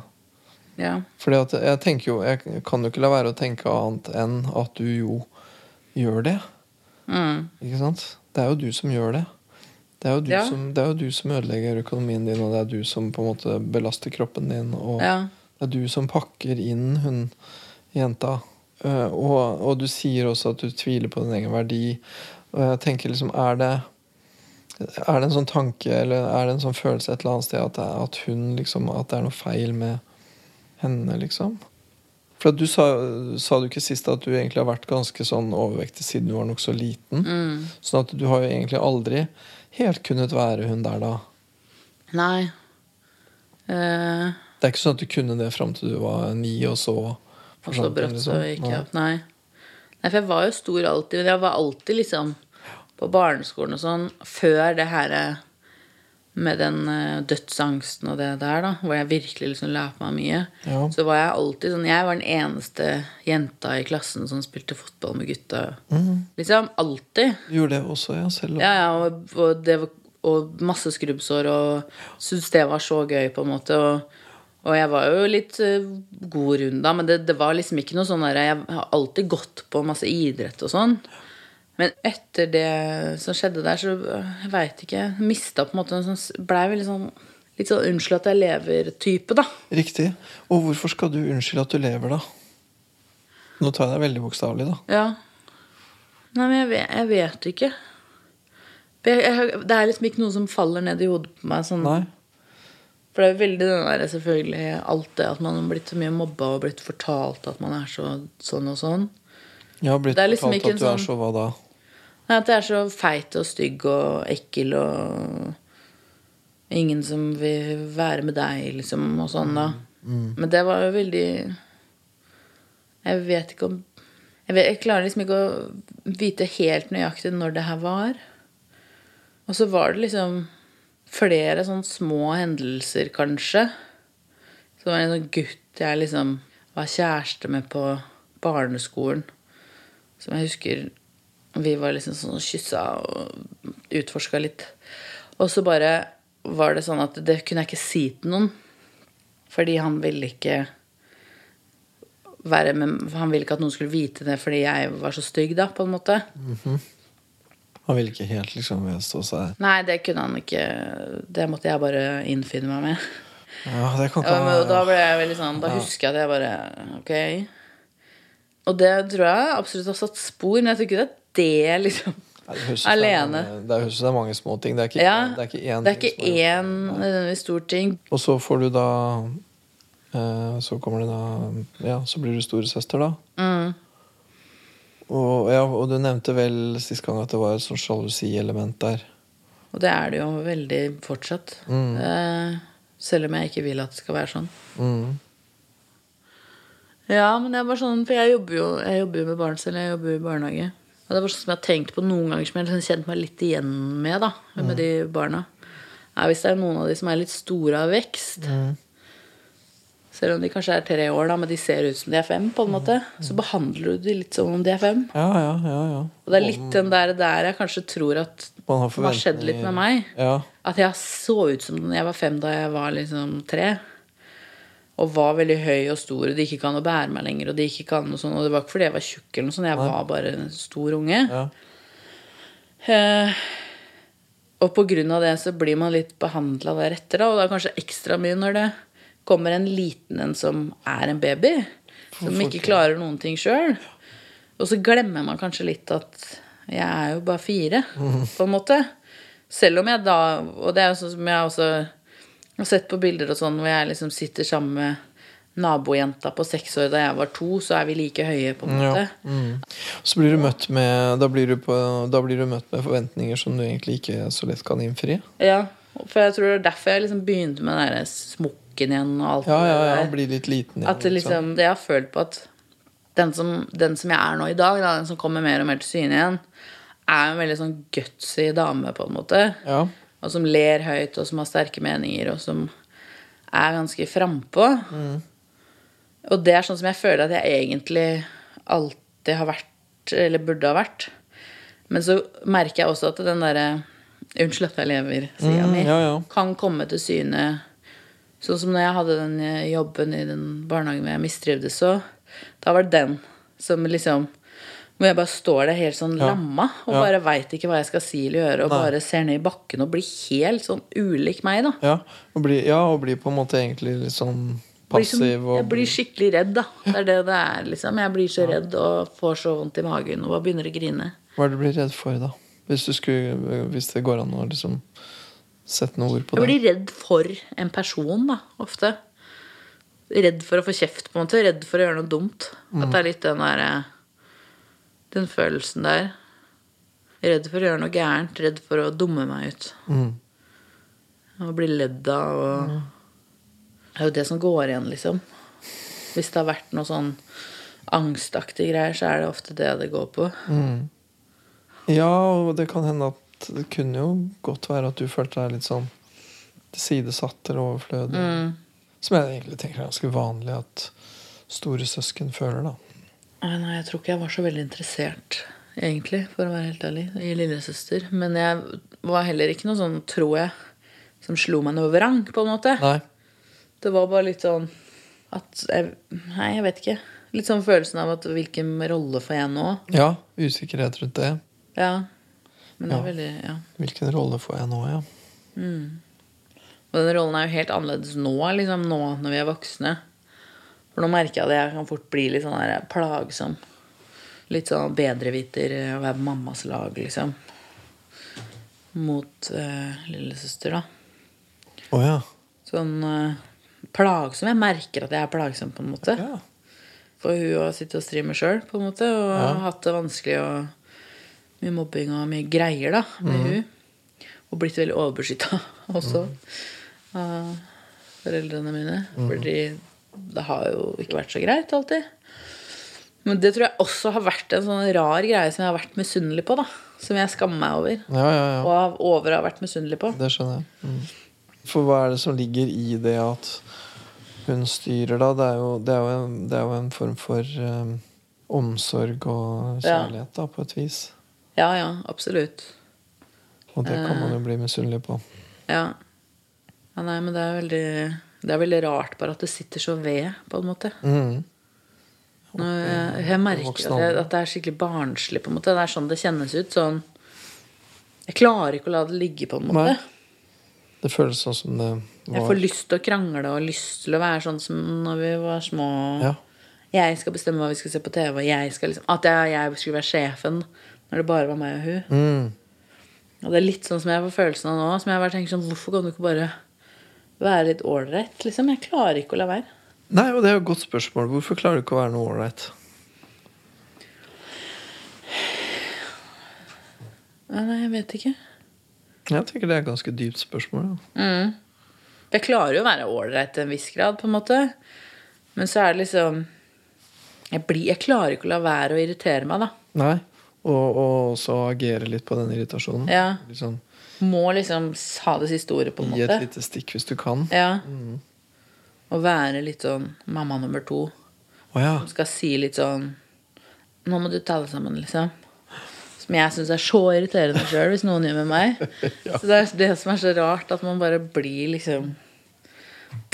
[SPEAKER 3] Ja.
[SPEAKER 2] Fordi at jeg tenker jo Jeg kan jo ikke la være å tenke annet enn at du jo gjør det.
[SPEAKER 3] Mm.
[SPEAKER 2] Ikke sant? Det er jo du som gjør det. Det er,
[SPEAKER 3] Ja.
[SPEAKER 2] som, det er jo du som ødelegger økonomien din, og det er du som på en måte belaster kroppen din. Og
[SPEAKER 3] ja.
[SPEAKER 2] det er du som pakker inn hun jenta. Eh, og, og du sier også at du tviler på din egen verdi. Og jeg tenker liksom, er det er det en sånn tanke eller er det en sånn følelse et eller annet sted at, at hun liksom, at det er noe feil med henne, liksom? For du sa, sa du ikke sist at du egentlig har vært ganske sånn overvektig siden du var nokså liten?
[SPEAKER 3] Mm.
[SPEAKER 2] Sånn at du har jo egentlig aldri helt kunnet være hun der da.
[SPEAKER 3] Nei. Uh...
[SPEAKER 2] Det er ikke sånn at du kunne det fram til du var ni, og så
[SPEAKER 3] og så brått så gikk
[SPEAKER 2] Nei.
[SPEAKER 3] jeg opp. Nei. Nei, for jeg var jo stor alltid. Men jeg var alltid liksom på barneskolen og sånn før det her eh, med den eh, dødsangsten og det der, da, hvor jeg virkelig liksom la på meg mye,
[SPEAKER 2] Ja.
[SPEAKER 3] så var jeg alltid sånn Jeg var den eneste jenta i klassen som spilte fotball med gutta. Liksom. Alltid.
[SPEAKER 2] Gjorde det også, ja? Selv om
[SPEAKER 3] Ja, ja, og, og, det var, og masse skrubbsår, og syntes det var så gøy, på en måte. Og, og jeg var jo litt god god da, men det, det var liksom ikke noe sånn der Jeg har alltid gått på masse idrett og sånn. Men etter det som skjedde der, så jeg veit ikke Mista på en måte en sånn Blei veldig sånn Litt sånn 'unnskyld at jeg lever'-type, da.
[SPEAKER 2] Riktig. Og hvorfor skal du unnskylde at du lever, da? Nå tar jeg deg veldig bokstavelig, da.
[SPEAKER 3] Ja. Nei, men jeg vet, jeg vet ikke. Jeg, jeg, det er liksom ikke noe som faller ned i hodet på meg. Sånn,
[SPEAKER 2] Nei.
[SPEAKER 3] For det er veldig den der, selvfølgelig, alt det at man har blitt så mye mobba og blitt fortalt at man er så, sånn og sånn.
[SPEAKER 2] Jeg har blitt
[SPEAKER 3] liksom
[SPEAKER 2] fortalt at du
[SPEAKER 3] sånn,
[SPEAKER 2] er så hva da?
[SPEAKER 3] Nei, At det er så feit og stygg og ekkel og ingen som vil være med deg, liksom, og sånn, da. Men det var jo veldig Jeg vet ikke om jeg, vet, jeg klarer liksom ikke å vite helt nøyaktig når det her var. Og så var det liksom flere sånne små hendelser, kanskje. Så det var en sånn gutt jeg liksom var kjæreste med på barneskolen. Som jeg husker vi var liksom sånn kyssa og utforska litt. Og så bare var det sånn at det kunne jeg ikke si til noen. Fordi han ville ikke være med Han ville ikke at noen skulle vite det fordi jeg var så stygg, da, på en måte.
[SPEAKER 2] Han ville ikke helt liksom vedstå seg
[SPEAKER 3] Nei, det kunne han ikke. Det måtte jeg bare innfinne meg med.
[SPEAKER 2] Ja, det kan ikke
[SPEAKER 3] ja, da ble jeg veldig sånn Da husker jeg at jeg bare Ok. Og det tror jeg absolutt har satt spor, men jeg tror ikke det er det, liksom.
[SPEAKER 2] Nei, det
[SPEAKER 3] Alene.
[SPEAKER 2] Det høres ut som det er mange små ting. Det er ikke,
[SPEAKER 3] Ja,
[SPEAKER 2] det er ikke én
[SPEAKER 3] Det er ikke én nødvendigvis stor ting.
[SPEAKER 2] Og så får du da eh, Så kommer det da Ja, så blir du storesøster, da.
[SPEAKER 3] Mm.
[SPEAKER 2] Og, ja, og du nevnte vel sist gang at det var et sånn sjalusielement der.
[SPEAKER 3] Og det er det jo veldig fortsatt.
[SPEAKER 2] Mm.
[SPEAKER 3] Eh, selv om jeg ikke vil at det skal være sånn.
[SPEAKER 2] Mm.
[SPEAKER 3] Ja, men jeg var sånn, for jeg jobber jo, jeg jobber jo med barn selv, jeg jobber jo i barnehage. Og det var sånn som jeg har tenkt på noen ganger som jeg har kjent meg litt igjen med, da, med de barna. Er hvis det er noen av de som er litt store av vekst, selv om de kanskje er tre år, da, men de ser ut som de er fem, på en måte, så behandler du de litt som om de er fem.
[SPEAKER 2] Ja, ja, ja, ja.
[SPEAKER 3] Og det er litt den der, der jeg kanskje tror at
[SPEAKER 2] Man har
[SPEAKER 3] det har skjedd litt med meg.
[SPEAKER 2] Ja.
[SPEAKER 3] At jeg så ut som jeg var fem da jeg var liksom tre. Og var veldig høy og stor, og de ikke kan å bære meg lenger. Og det ikke kan noe sånt, og det var ikke fordi jeg var tjukk, eller noe sånt, jeg var bare en stor unge.
[SPEAKER 2] ja.
[SPEAKER 3] Uh, og på grunn av det så blir man litt behandla deretter, da, og det er kanskje ekstra mye når det kommer en liten en som er en baby. Som ikke klarer noen ting sjøl. Og så glemmer man kanskje litt at jeg er jo bare fire, på en måte. Selv om jeg da Og det er jo sånn som jeg også har sett på bilder og sånn hvor jeg liksom sitter sammen med nabojenta på seks år da jeg var to, så er vi like høye, på en måte.
[SPEAKER 2] Ja. Mm. Så blir du møtt med da blir du, på, da blir du møtt med forventninger som du egentlig ikke så lett kan innfri.
[SPEAKER 3] Ja, for jeg tror det er derfor jeg liksom begynte med den der smokken igjen og alt
[SPEAKER 2] Ja, ja, ja. Bli litt liten igjen.
[SPEAKER 3] At det liksom, det jeg har følt på at den som, den som jeg er nå i dag, da, den som kommer mer og mer til syne igjen, er en veldig sånn gutsy dame, på en måte.
[SPEAKER 2] Ja.
[SPEAKER 3] Og som ler høyt, og som har sterke meninger, og som er ganske frampå. Og det er sånn som jeg føler at jeg egentlig alltid har vært, eller burde ha vært. Men så merker jeg også at den derre Unnskyld at jeg lever, sida
[SPEAKER 2] Mm,
[SPEAKER 3] mi,
[SPEAKER 2] ja, ja.
[SPEAKER 3] kan komme til syne. Sånn som når jeg hadde den eh, jobben i den barnehagen hvor jeg mistrivdes så. Da var det den som liksom Hvor jeg bare står der helt sånn
[SPEAKER 2] Ja.
[SPEAKER 3] lamma og
[SPEAKER 2] Ja.
[SPEAKER 3] bare veit ikke hva jeg skal si eller gjøre, og
[SPEAKER 2] Nei.
[SPEAKER 3] bare ser ned i bakken og blir helt sånn ulik meg, da.
[SPEAKER 2] Ja, og bli, ja, og bli på en måte egentlig litt sånn
[SPEAKER 3] Blir som-
[SPEAKER 2] passiv. Og
[SPEAKER 3] jeg blir skikkelig redd, da. Det er det det er, liksom. Jeg blir så redd og får så vondt i magen og bare begynner å grine.
[SPEAKER 2] Hva er det du blir redd for, da? Hvis, du skulle, hvis det går an å liksom sette noe ord på det.
[SPEAKER 3] Jeg blir redd for en person, da, ofte. Redd for å få kjeft, på en måte. Redd for å gjøre noe dumt. At det er litt den der Den følelsen der. Redd for å gjøre noe gærent. Redd for å dumme meg ut.
[SPEAKER 2] Mm.
[SPEAKER 3] Og bli ledd av og Det er jo det som går igjen, liksom. Hvis det har vært noe sånn angstaktige greier, så er det ofte det det går på.
[SPEAKER 2] Mm. Ja, og det kan hende at det kunne jo godt være at du følte deg litt sånn tilsidesatt eller overflødig.
[SPEAKER 3] Mm.
[SPEAKER 2] Som jeg egentlig tenker er ganske vanlig at store søsken føler, da.
[SPEAKER 3] Nei, jeg tror ikke jeg var så veldig interessert, egentlig, for å være helt ærlig, i lillesøster. Men jeg var heller ikke noe sånn, tror jeg, som slo meg noe vrang, på en måte.
[SPEAKER 2] Nei.
[SPEAKER 3] Det var bare litt sånn at jeg, Nei, jeg vet ikke. Litt sånn følelsen av at hvilken rolle får jeg nå?
[SPEAKER 2] Ja, usikkerhet rundt det.
[SPEAKER 3] Ja. Men det
[SPEAKER 2] Ja.
[SPEAKER 3] veldig Ja.
[SPEAKER 2] Hvilken rolle får jeg nå, ja.
[SPEAKER 3] Og den rollen er jo helt annerledes nå, liksom, nå når vi er voksne. For nå merker jeg at jeg kan fort bli litt sånn der plagsom. Litt sånn bedreviter å være på mammas lag, liksom. Mot uh, lillesøster, da.
[SPEAKER 2] Oh, ja.
[SPEAKER 3] sånn uh, plagsom. Jeg merker at jeg er plagsom, på en måte.
[SPEAKER 2] Ja.
[SPEAKER 3] For hun har sittet og stri med sjøl, på en måte, og
[SPEAKER 2] Ja.
[SPEAKER 3] hatt det vanskelig og mye mobbing og mye greier da, med hun. Og blitt veldig overbeskytta også av foreldrene mine. Fordi det har jo ikke vært så greit alltid. Men det tror jeg også har vært en sånn rar greie som jeg har vært misunnelig på. da Som jeg skammer meg over.
[SPEAKER 2] Ja, ja, ja.
[SPEAKER 3] Og over har vært misunnelig på.
[SPEAKER 2] Det skjønner jeg. Mm. For hva er det som ligger i det at hun styrer, da? Det er jo, det er jo, en, det er jo en form for um, omsorg og kjærlighet, da, på et vis.
[SPEAKER 3] Ja, ja, absolutt.
[SPEAKER 2] Og det kan
[SPEAKER 3] Eh.
[SPEAKER 2] man jo bli misunnelig på.
[SPEAKER 3] Ja. ja. Nei, men det er veldig Det er veldig rart bare at det sitter så ved, på en måte.
[SPEAKER 2] Mm.
[SPEAKER 3] Nå, jeg, jeg merker at, jeg, at det er skikkelig barnslig. på en måte Det er sånn det kjennes ut. Sånn Jeg klarer ikke å la det ligge, på en måte.
[SPEAKER 2] Nei. Det føles sånn som det var Jeg
[SPEAKER 3] får lyst til å krangle og lyst til å være sånn som når vi var små.
[SPEAKER 2] Ja.
[SPEAKER 3] Jeg skal bestemme hva vi skal se på TV. Jeg liksom, at jeg, jeg skulle være sjefen når det bare var meg og hun.
[SPEAKER 2] Mm.
[SPEAKER 3] Og det er litt sånn som jeg får følelsen av nå. Som jeg bare tenker sånn, Hvorfor kan du ikke bare være litt ålreit? Liksom? Jeg klarer ikke å la være.
[SPEAKER 2] Nei, og det er jo et godt spørsmål. Hvorfor klarer du ikke å være noe ålreit?
[SPEAKER 3] Nei, jeg vet ikke.
[SPEAKER 2] Jeg tenker det er et ganske dypt spørsmål. Ja.
[SPEAKER 3] Jeg klarer jo å være ålreit til en viss grad, på en måte. Men så er det liksom jeg, blir, jeg klarer ikke å la være å irritere meg, da.
[SPEAKER 2] Nei. Og, og også agere litt på den irritasjonen.
[SPEAKER 3] Ja.
[SPEAKER 2] Sånn,
[SPEAKER 3] Må liksom ha det siste ordet, på en
[SPEAKER 2] gi et
[SPEAKER 3] måte.
[SPEAKER 2] lite stikk hvis du kan.
[SPEAKER 3] Ja. Og være litt sånn mamma nummer to.
[SPEAKER 2] Oh, ja.
[SPEAKER 3] Som skal si litt sånn Nå må du ta det sammen, liksom. Som jeg syns er så irriterende sjøl, hvis noen gjør med meg. Så det er det som er så rart, at man bare blir liksom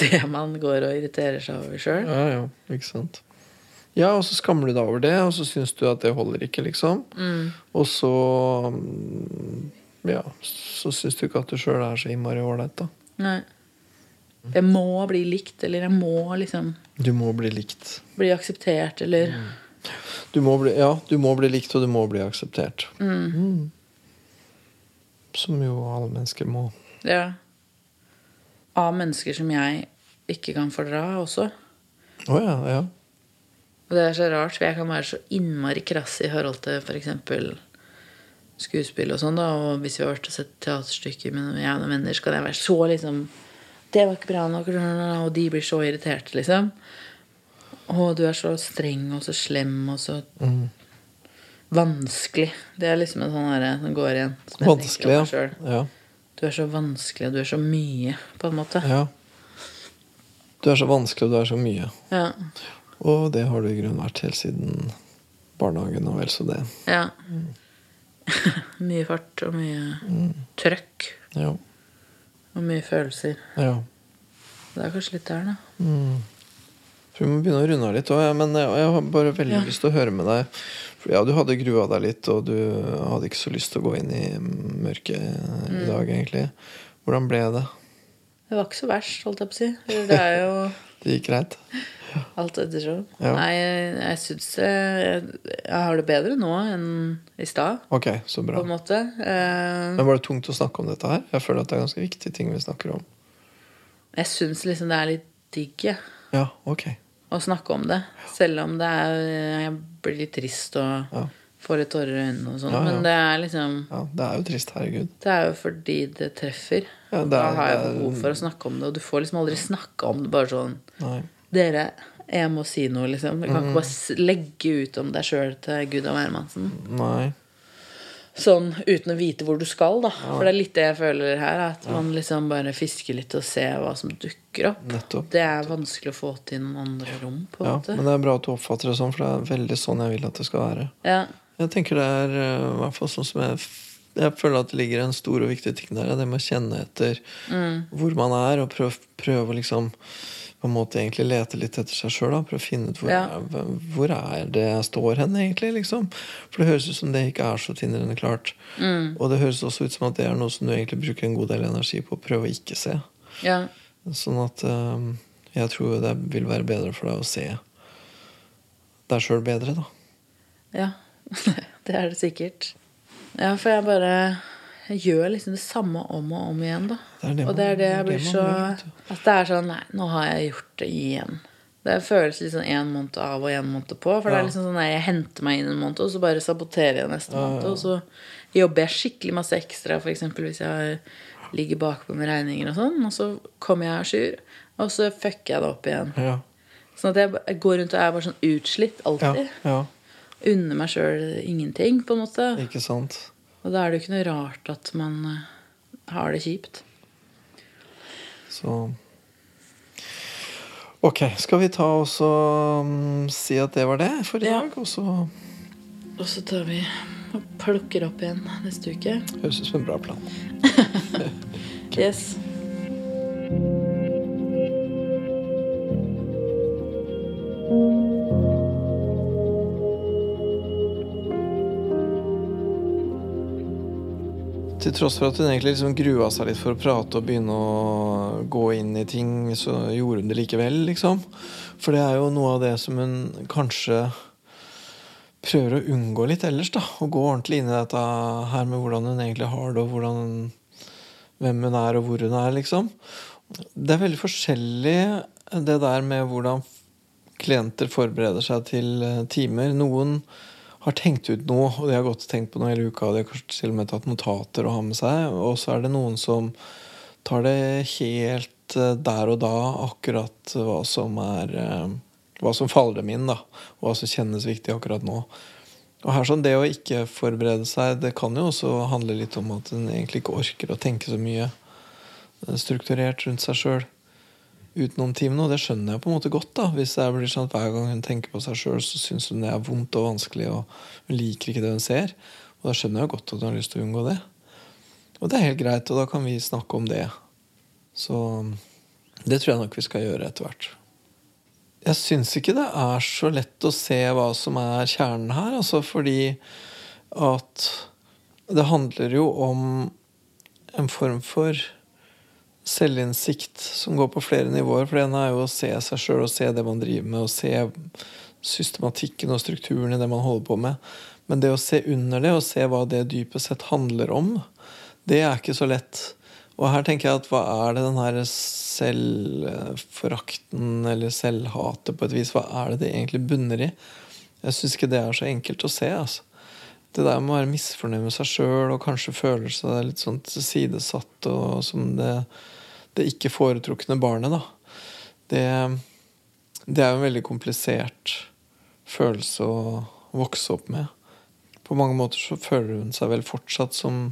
[SPEAKER 3] det man går og irriterer seg over sjøl.
[SPEAKER 2] Ja, ja, ikke sant. Ja, og så skammer du deg over det, og så syns du at det holder ikke, liksom. Og så mm, Ja, så syns du ikke at du sjøl er så innmari ålreit, da.
[SPEAKER 3] Nei. Jeg må bli likt, eller jeg må liksom
[SPEAKER 2] Du må bli likt.
[SPEAKER 3] bli akseptert, eller
[SPEAKER 2] Du må bli, ja, du må bli likt, og du må bli akseptert. Mm. Som jo alle mennesker må.
[SPEAKER 3] Ja. Av mennesker som jeg ikke kan fordra også.
[SPEAKER 2] Å ja, ja.
[SPEAKER 3] Og det er så rart, for jeg kan være så innmari krass i forhold til f.eks. skuespill og sånn, da. Og hvis vi har vært og sett teaterstykker med jeg og noen venner, så kan jeg være så liksom Det var ikke bra nok, og de blir så irriterte, liksom. Å, du er så streng og så slem og så
[SPEAKER 2] Mm.
[SPEAKER 3] vanskelig. Det er liksom en sånn herre som går igjen. Som
[SPEAKER 2] Vanskelig, ja.
[SPEAKER 3] Du er så vanskelig, og du er så mye, på en måte.
[SPEAKER 2] Ja. Du er så vanskelig, og du er så mye.
[SPEAKER 3] Ja.
[SPEAKER 2] Og det har du i grunnen vært helt siden barnehagen og vel så det.
[SPEAKER 3] ja. mye fart og mye trøkk.
[SPEAKER 2] Ja.
[SPEAKER 3] Og mye følelser.
[SPEAKER 2] ja.
[SPEAKER 3] Det er kanskje litt der, da.
[SPEAKER 2] Mm. Vi må begynne å runde av litt òg, men jeg, jeg har bare veldig
[SPEAKER 3] Ja.
[SPEAKER 2] lyst til å høre med deg. For ja, Du hadde grua deg litt, og du hadde ikke så lyst til å gå inn i mørket
[SPEAKER 3] Mm.
[SPEAKER 2] i dag, egentlig. Hvordan ble det?
[SPEAKER 3] Det var ikke så verst, holdt jeg på å si. Det er jo
[SPEAKER 2] Det gikk greit?
[SPEAKER 3] alt ettersom.
[SPEAKER 2] Ja.
[SPEAKER 3] Nei, jeg, syns jeg, jeg har det bedre nå enn i stad,
[SPEAKER 2] Ok, så
[SPEAKER 3] på
[SPEAKER 2] bra.
[SPEAKER 3] en måte. Uh,
[SPEAKER 2] Men var det tungt å snakke om dette her? Jeg føler at det er ganske viktige ting vi snakker om.
[SPEAKER 3] Jeg syns liksom det er litt digg, jeg,
[SPEAKER 2] Ja, ok.
[SPEAKER 3] å snakke om det. Selv om det er Jeg blir litt trist og
[SPEAKER 2] Ja,
[SPEAKER 3] får litt tårer i øynene og sånn.
[SPEAKER 2] Ja, ja.
[SPEAKER 3] Men det er liksom
[SPEAKER 2] ja Det er jo trist, herregud.
[SPEAKER 3] Det er jo fordi det treffer.
[SPEAKER 2] Ja, det
[SPEAKER 3] da
[SPEAKER 2] er-
[SPEAKER 3] har jeg behov for å snakke om det, og du får liksom aldri snakke om det bare sånn
[SPEAKER 2] Nei.
[SPEAKER 3] Dere, jeg må si noe, liksom. Jeg kan ikke bare legge ut om deg sjøl til Gud og Hermansen.
[SPEAKER 2] Nei.
[SPEAKER 3] Sånn uten å vite hvor du skal, da. For det er litt det jeg føler her. At man liksom bare fisker litt og ser hva som dukker opp.
[SPEAKER 2] Nettopp.
[SPEAKER 3] Det er vanskelig å få til noen andre rom, på
[SPEAKER 2] Ja, men det er bra at du oppfatter det sånn, for det er veldig sånn jeg vil at det skal være.
[SPEAKER 3] Ja.
[SPEAKER 2] Jeg tenker det er eh, i hvert fall sånn som jeg Jeg føler at det ligger en stor og viktig ting der. Det med å kjenne etter
[SPEAKER 3] Mm.
[SPEAKER 2] hvor man er, og prøve, prøve å liksom på en måte egentlig lete litt etter seg sjøl. Prøve å finne ut hvor,
[SPEAKER 3] Ja.
[SPEAKER 2] er, hvor er det jeg står hen, egentlig. liksom For det høres ut som det ikke er så tindrende klart.
[SPEAKER 3] Mm.
[SPEAKER 2] Og det høres også ut som at det er noe som du egentlig bruker en god del energi på å prøve å ikke se.
[SPEAKER 3] ja.
[SPEAKER 2] Sånn at eh, jeg tror det vil være bedre for deg å se deg sjøl bedre, da.
[SPEAKER 3] Ja. det er det sikkert. Ja, for jeg bare Jeg gjør liksom det samme om og om igjen, da.
[SPEAKER 2] Det det
[SPEAKER 3] og det er det jeg blir så. At det er sånn Nei, nå har jeg gjort det igjen. Det føles sånn én måned av og én måned på. For det er liksom sånn nei, jeg henter meg inn en måned, og så bare saboterer jeg neste måned. Og så jobber jeg skikkelig masse ekstra, f.eks. hvis jeg ligger bakpå med regninger og sånn. Og så kommer jeg à jour, og så fucker jeg det opp igjen.
[SPEAKER 2] Ja.
[SPEAKER 3] Sånn at jeg, går rundt og er bare sånn utslitt
[SPEAKER 2] Ja.
[SPEAKER 3] alltid.
[SPEAKER 2] ja.
[SPEAKER 3] Unner meg sjøl ingenting, på en måte.
[SPEAKER 2] Ikke sant.
[SPEAKER 3] Og da er det jo ikke noe rart at man eh, har det kjipt.
[SPEAKER 2] Så Ok, skal vi ta og så mm, si at det var det for i
[SPEAKER 3] Ja.
[SPEAKER 2] dag? Og så
[SPEAKER 3] Og så tar vi og plukker opp igjen neste uke.
[SPEAKER 2] høres ut som en bra plan.
[SPEAKER 3] Yes.
[SPEAKER 2] Til tross for at hun egentlig liksom grua seg litt for å prate og begynne å gå inn i ting, så gjorde hun det likevel, liksom. For det er jo noe av det som hun kanskje prøver å unngå litt ellers, da. Å gå ordentlig inn i dette her med hvordan hun egentlig har det, og hvordan, hvem hun er, og hvor hun er, liksom. Det er veldig forskjellig det der med hvordan klienter forbereder seg til eh, timer. Noen har tenkt ut noe, og de har og tenkt på noe hele uka, og de har kanskje til og med tatt notater å ha med seg. Og så er det noen som tar det helt eh, der og da, akkurat hva som er eh, Hva som faller dem inn, da. Og hva som kjennes viktig akkurat nå. Og her sånn, Det å ikke forberede seg, det kan jo også handle litt om at en egentlig ikke orker å tenke så mye eh, strukturert rundt seg sjøl utenom timene, og det skjønner jeg på en måte godt. da Hvis det blir sånn at hver gang hun tenker på seg sjøl, så syns hun det er vondt og vanskelig, og hun liker ikke det hun ser. Og da skjønner jeg godt at hun har lyst til å unngå det. Og det er helt greit, og da kan vi snakke om det. Så det tror jeg nok vi skal gjøre etter hvert. Jeg syns ikke det er så lett å se hva som er kjernen her, altså fordi at det handler jo om en form for selvinnsikt som går på flere nivåer. For det ene er jo å se seg sjøl og se det man driver med, og se systematikken og strukturen i det man holder på med. Men det å se under det, og se hva det dypest sett handler om, det er ikke så lett. Og her tenker jeg at hva er det den her selvforakten eller selvhatet på et vis, hva er det det egentlig bunner i? Jeg syns ikke det er så enkelt å se. altså. Det der med å være misfornøyd med seg sjøl og kanskje føle seg litt sånn sidesatt og som det, det ikke foretrukne barnet, da. Det, det er jo en veldig komplisert følelse å vokse opp med. På mange måter så føler hun seg vel fortsatt som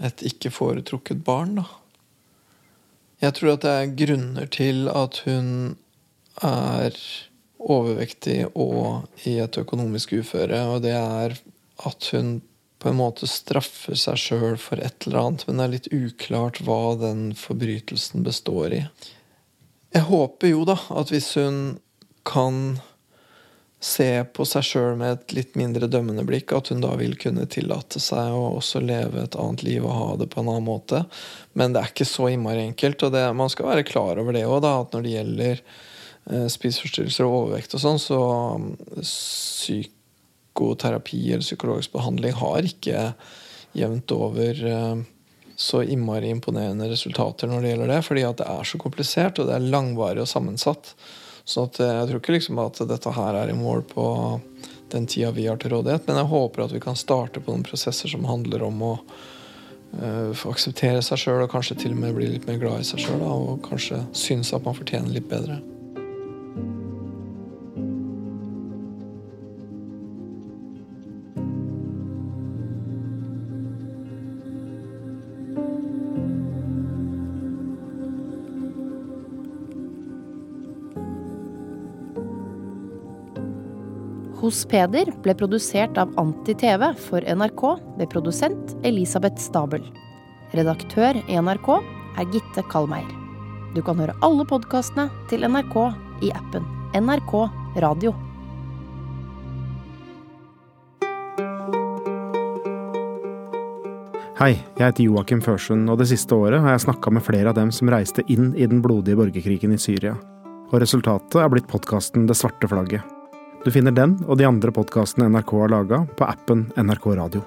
[SPEAKER 2] et ikke foretrukket barn, da. Jeg tror at det er grunner til at hun er overvektig og i et økonomisk uføre, og det er at hun på en måte straffer seg sjøl for et eller annet, men det er litt uklart hva den forbrytelsen består i. Jeg håper jo da at hvis hun kan se på seg sjøl med et litt mindre dømmende blikk, at hun da vil kunne tillate seg å også leve et annet liv og ha det på en annen måte. Men det er ikke så innmari enkelt, og det, man skal være klar over det òg, at når det gjelder eh, spiseforstyrrelser og overvekt og sånn, så um, psykoterapi eller psykologisk behandling har ikke jevnt over eh, så innmari imponerende resultater når det gjelder det, fordi at det er så komplisert, og det er langvarig og sammensatt. Så at jeg tror ikke liksom at dette her er i mål på den tida vi har til rådighet, men jeg håper at vi kan starte på noen prosesser som handler om å uh, akseptere seg sjøl og kanskje til og med bli litt mer glad i seg sjøl, og kanskje synes at man fortjener litt bedre.
[SPEAKER 1] Hos Peder ble produsert av Anti-TV for NRK ved produsent Elisabeth Stabel. Redaktør i NRK er Gitte Kalmeier. Du kan høre alle podkastene til NRK i appen NRK Radio.
[SPEAKER 4] Hei, jeg heter Joakim Førsund, og det siste året har jeg snakka med flere av dem som reiste inn i den blodige borgerkrigen i Syria. Og resultatet er blitt podkasten Det svarte flagget. Du finner den og de andre podkastene NRK har laga, på appen NRK Radio.